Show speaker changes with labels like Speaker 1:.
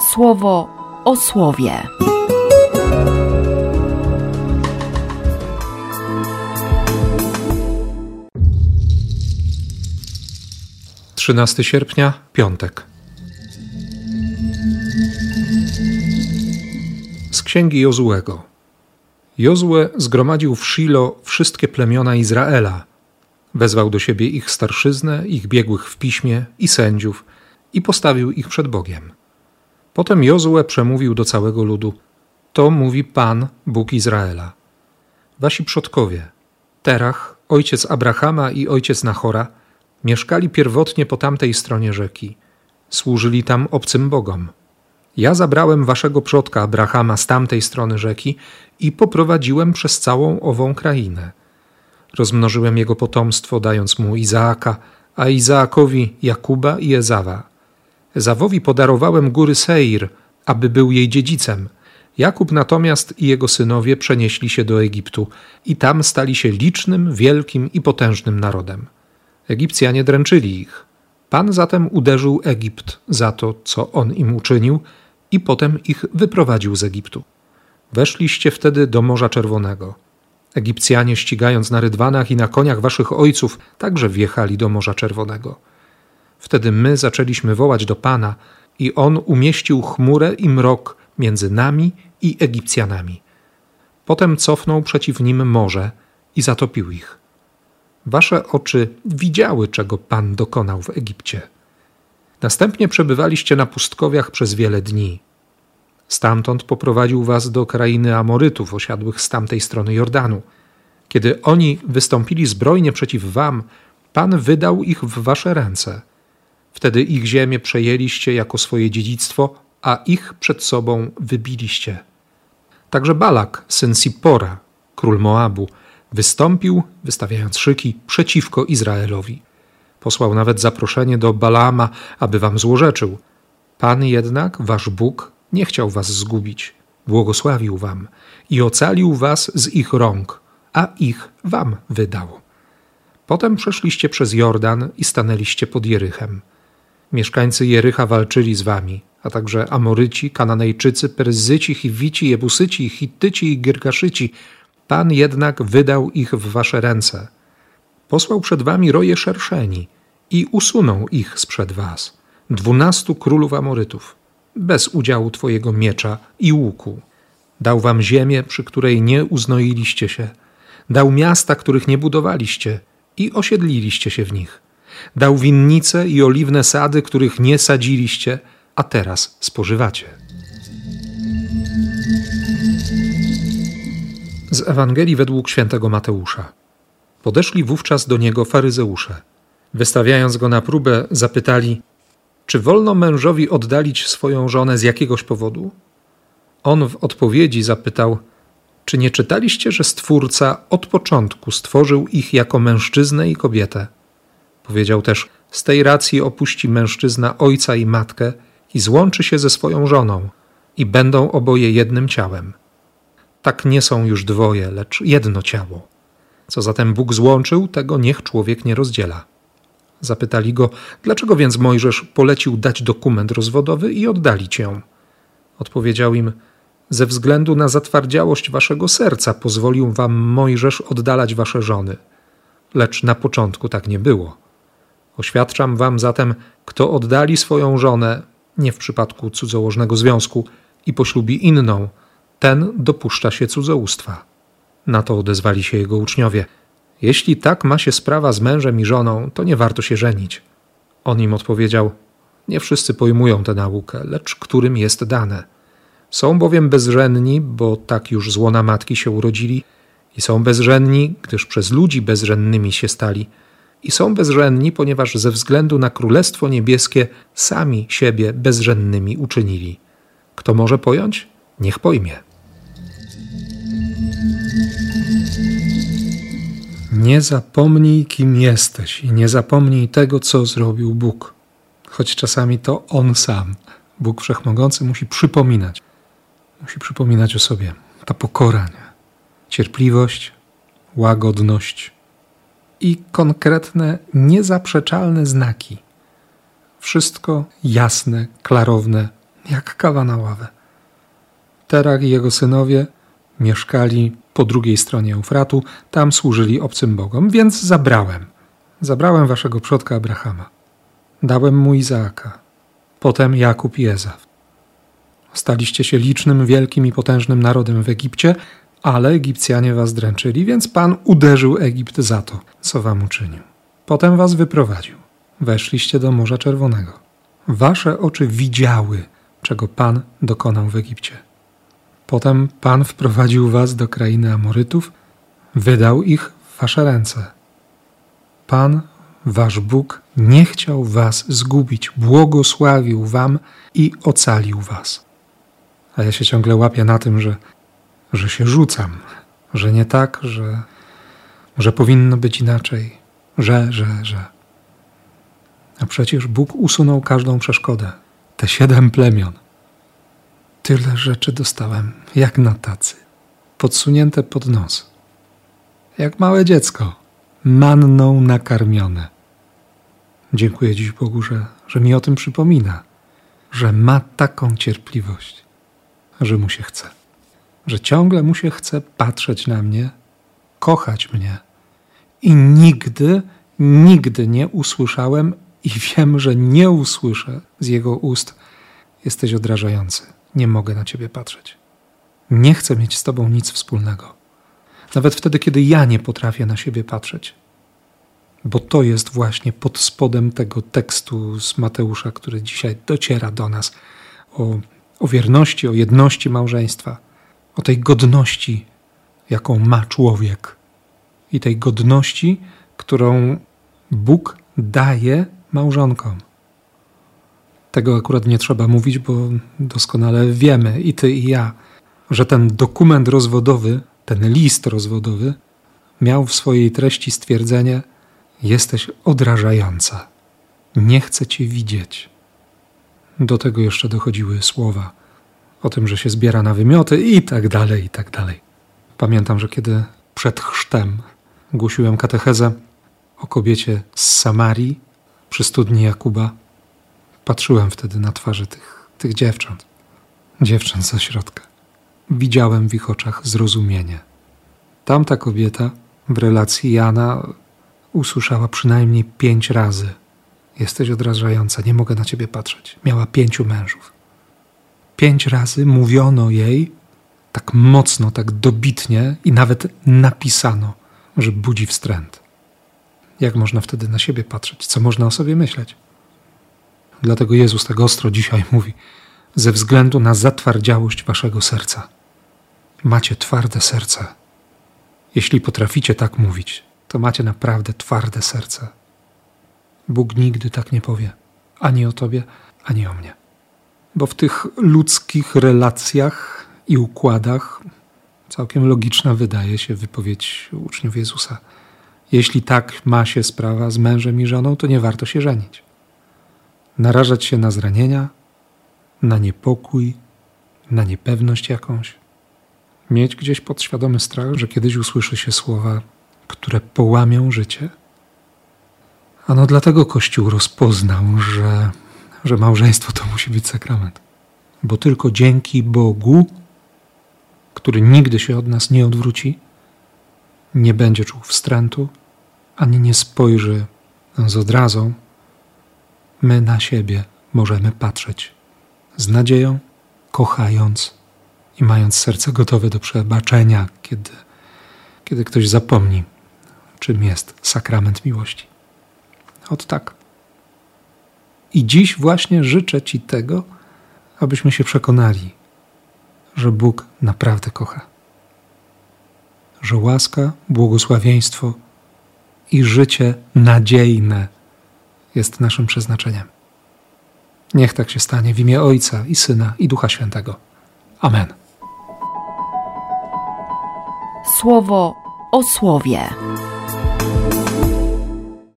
Speaker 1: słowo o słowie.
Speaker 2: 13 sierpnia, piątek. Z księgi Jozułego. Jozue zgromadził w Shilo wszystkie plemiona Izraela. Wezwał do siebie ich starszyznę, ich biegłych w piśmie i sędziów i postawił ich przed Bogiem. Potem Jozue przemówił do całego ludu: To mówi Pan, Bóg Izraela. Wasi przodkowie, Terach, ojciec Abrahama i ojciec Nachora, mieszkali pierwotnie po tamtej stronie rzeki. Służyli tam obcym bogom. Ja zabrałem waszego przodka Abrahama z tamtej strony rzeki i poprowadziłem przez całą ową krainę. Rozmnożyłem jego potomstwo, dając mu Izaaka, a Izaakowi Jakuba i Ezawa. Ezawowi podarowałem góry Seir, aby był jej dziedzicem. Jakub natomiast i jego synowie przenieśli się do Egiptu i tam stali się licznym, wielkim i potężnym narodem. Egipcjanie dręczyli ich. Pan zatem uderzył Egipt za to, co on im uczynił, i potem ich wyprowadził z Egiptu. Weszliście wtedy do Morza Czerwonego. Egipcjanie, ścigając na rydwanach i na koniach waszych ojców, także wjechali do Morza Czerwonego. Wtedy my zaczęliśmy wołać do Pana, i on umieścił chmurę i mrok między nami i Egipcjanami. Potem cofnął przeciw nim morze i zatopił ich. Wasze oczy widziały, czego Pan dokonał w Egipcie. Następnie przebywaliście na pustkowiach przez wiele dni. Stamtąd poprowadził was do krainy Amorytów osiadłych z tamtej strony Jordanu. Kiedy oni wystąpili zbrojnie przeciw wam, Pan wydał ich w wasze ręce. Wtedy ich ziemię przejęliście jako swoje dziedzictwo, a ich przed sobą wybiliście. Także Balak, syn Sipora, król Moabu, wystąpił, wystawiając szyki, przeciwko Izraelowi. Posłał nawet zaproszenie do Balaama, aby wam złorzeczył. Pan jednak, wasz Bóg, nie chciał was zgubić. Błogosławił wam i ocalił was z ich rąk, a ich wam wydał. Potem przeszliście przez Jordan i stanęliście pod Jerychem. Mieszkańcy Jerycha walczyli z wami, a także Amoryci, Kananejczycy, Perzyci, Chiwici, Jebusyci, Hittyci i Girgaszyci. Pan jednak wydał ich w wasze ręce. Posłał przed wami roje szerszeni i usunął ich sprzed was, dwunastu królów Amorytów, bez udziału twojego miecza i łuku. Dał wam ziemię, przy której nie uznoiliście się, dał miasta, których nie budowaliście i osiedliliście się w nich. Dał winnice i oliwne sady, których nie sadziliście, a teraz spożywacie. Z Ewangelii według świętego Mateusza. Podeszli wówczas do niego faryzeusze. Wystawiając go na próbę, zapytali: Czy wolno mężowi oddalić swoją żonę z jakiegoś powodu? On w odpowiedzi zapytał: Czy nie czytaliście, że Stwórca od początku stworzył ich jako mężczyznę i kobietę? Powiedział też: Z tej racji opuści mężczyzna ojca i matkę i złączy się ze swoją żoną, i będą oboje jednym ciałem. Tak nie są już dwoje, lecz jedno ciało. Co zatem Bóg złączył, tego niech człowiek nie rozdziela. Zapytali go, dlaczego więc Mojżesz polecił dać dokument rozwodowy i oddalić ją? Odpowiedział im, ze względu na zatwardziałość waszego serca pozwolił wam Mojżesz oddalać wasze żony. Lecz na początku tak nie było. Oświadczam wam zatem, kto oddali swoją żonę, nie w przypadku cudzołożnego związku, i poślubi inną, ten dopuszcza się cudzołóstwa. Na to odezwali się jego uczniowie. Jeśli tak ma się sprawa z mężem i żoną, to nie warto się żenić. On im odpowiedział: Nie wszyscy pojmują tę naukę, lecz którym jest dane. Są bowiem bezżenni, bo tak już z łona matki się urodzili, i są bezżenni, gdyż przez ludzi bezżennymi się stali, i są bezżenni, ponieważ ze względu na Królestwo Niebieskie sami siebie bezżennymi uczynili. Kto może pojąć? Niech pojmie. Nie zapomnij, kim jesteś i nie zapomnij tego, co zrobił Bóg. Choć czasami to On sam, Bóg Wszechmogący, musi przypominać. Musi przypominać o sobie. Ta pokora, nie? cierpliwość, łagodność i konkretne, niezaprzeczalne znaki. Wszystko jasne, klarowne, jak kawa na ławę. Terach i jego synowie mieszkali po drugiej stronie Eufratu, tam służyli obcym bogom, więc zabrałem. Zabrałem waszego przodka Abrahama. Dałem mu Izaaka, potem Jakub i Ezaw. Staliście się licznym, wielkim i potężnym narodem w Egipcie, ale Egipcjanie was dręczyli, więc Pan uderzył Egipt za to, co wam uczynił. Potem was wyprowadził. Weszliście do Morza Czerwonego. Wasze oczy widziały, czego Pan dokonał w Egipcie. Potem Pan wprowadził was do krainy Amorytów, wydał ich w wasze ręce. Pan, wasz Bóg, nie chciał was zgubić, błogosławił wam i ocalił was. A ja się ciągle łapię na tym, że, że się rzucam, że nie tak, że, że powinno być inaczej, że, że, że. A przecież Bóg usunął każdą przeszkodę, te siedem plemion – Tyle rzeczy dostałem, jak na tacy, podsunięte pod nos. Jak małe dziecko, manną nakarmione. Dziękuję dziś Bogu, że, że mi o tym przypomina, że ma taką cierpliwość, że mu się chce, że ciągle mu się chce patrzeć na mnie, kochać mnie. I nigdy, nigdy nie usłyszałem i wiem, że nie usłyszę z jego ust: Jesteś odrażający nie mogę na ciebie patrzeć. Nie chcę mieć z tobą nic wspólnego. Nawet wtedy, kiedy ja nie potrafię na siebie patrzeć. Bo to jest właśnie pod spodem tego tekstu z Mateusza, który dzisiaj dociera do nas o, o wierności, o jedności małżeństwa, o tej godności, jaką ma człowiek i tej godności, którą Bóg daje małżonkom. Tego akurat nie trzeba mówić, bo doskonale wiemy, i ty, i ja, że ten dokument rozwodowy, ten list rozwodowy, miał w swojej treści stwierdzenie: Jesteś odrażająca, nie chcę cię widzieć. Do tego jeszcze dochodziły słowa o tym, że się zbiera na wymioty i tak dalej, i tak dalej. Pamiętam, że kiedy przed chrztem głosiłem katechezę o kobiecie z Samarii przy studni Jakuba, Patrzyłem wtedy na twarze tych, tych dziewcząt, dziewcząt ze środka. Widziałem w ich oczach zrozumienie. Tamta kobieta w relacji Jana usłyszała przynajmniej pięć razy: Jesteś odrażająca, nie mogę na ciebie patrzeć. Miała pięciu mężów. Pięć razy mówiono jej tak mocno, tak dobitnie i nawet napisano, że budzi wstręt. Jak można wtedy na siebie patrzeć? Co można o sobie myśleć? Dlatego Jezus tak ostro dzisiaj mówi: ze względu na zatwardziałość waszego serca. Macie twarde serce. Jeśli potraficie tak mówić, to macie naprawdę twarde serce. Bóg nigdy tak nie powie ani o tobie, ani o mnie. Bo w tych ludzkich relacjach i układach całkiem logiczna wydaje się wypowiedź uczniów Jezusa. Jeśli tak ma się sprawa z mężem i żoną, to nie warto się żenić narażać się na zranienia, na niepokój, na niepewność jakąś. Mieć gdzieś podświadomy strach, że kiedyś usłyszy się słowa, które połamią życie. Ano dlatego Kościół rozpoznał, że, że małżeństwo to musi być sakrament. Bo tylko dzięki Bogu, który nigdy się od nas nie odwróci, nie będzie czuł wstrętu, ani nie spojrzy z odrazą my na siebie możemy patrzeć z nadzieją, kochając i mając serce gotowe do przebaczenia, kiedy, kiedy ktoś zapomni, czym jest sakrament miłości. Ot tak. I dziś właśnie życzę Ci tego, abyśmy się przekonali, że Bóg naprawdę kocha. Że łaska, błogosławieństwo i życie nadziejne jest naszym przeznaczeniem. Niech tak się stanie w imię Ojca i Syna i Ducha Świętego. Amen.
Speaker 1: Słowo o słowie.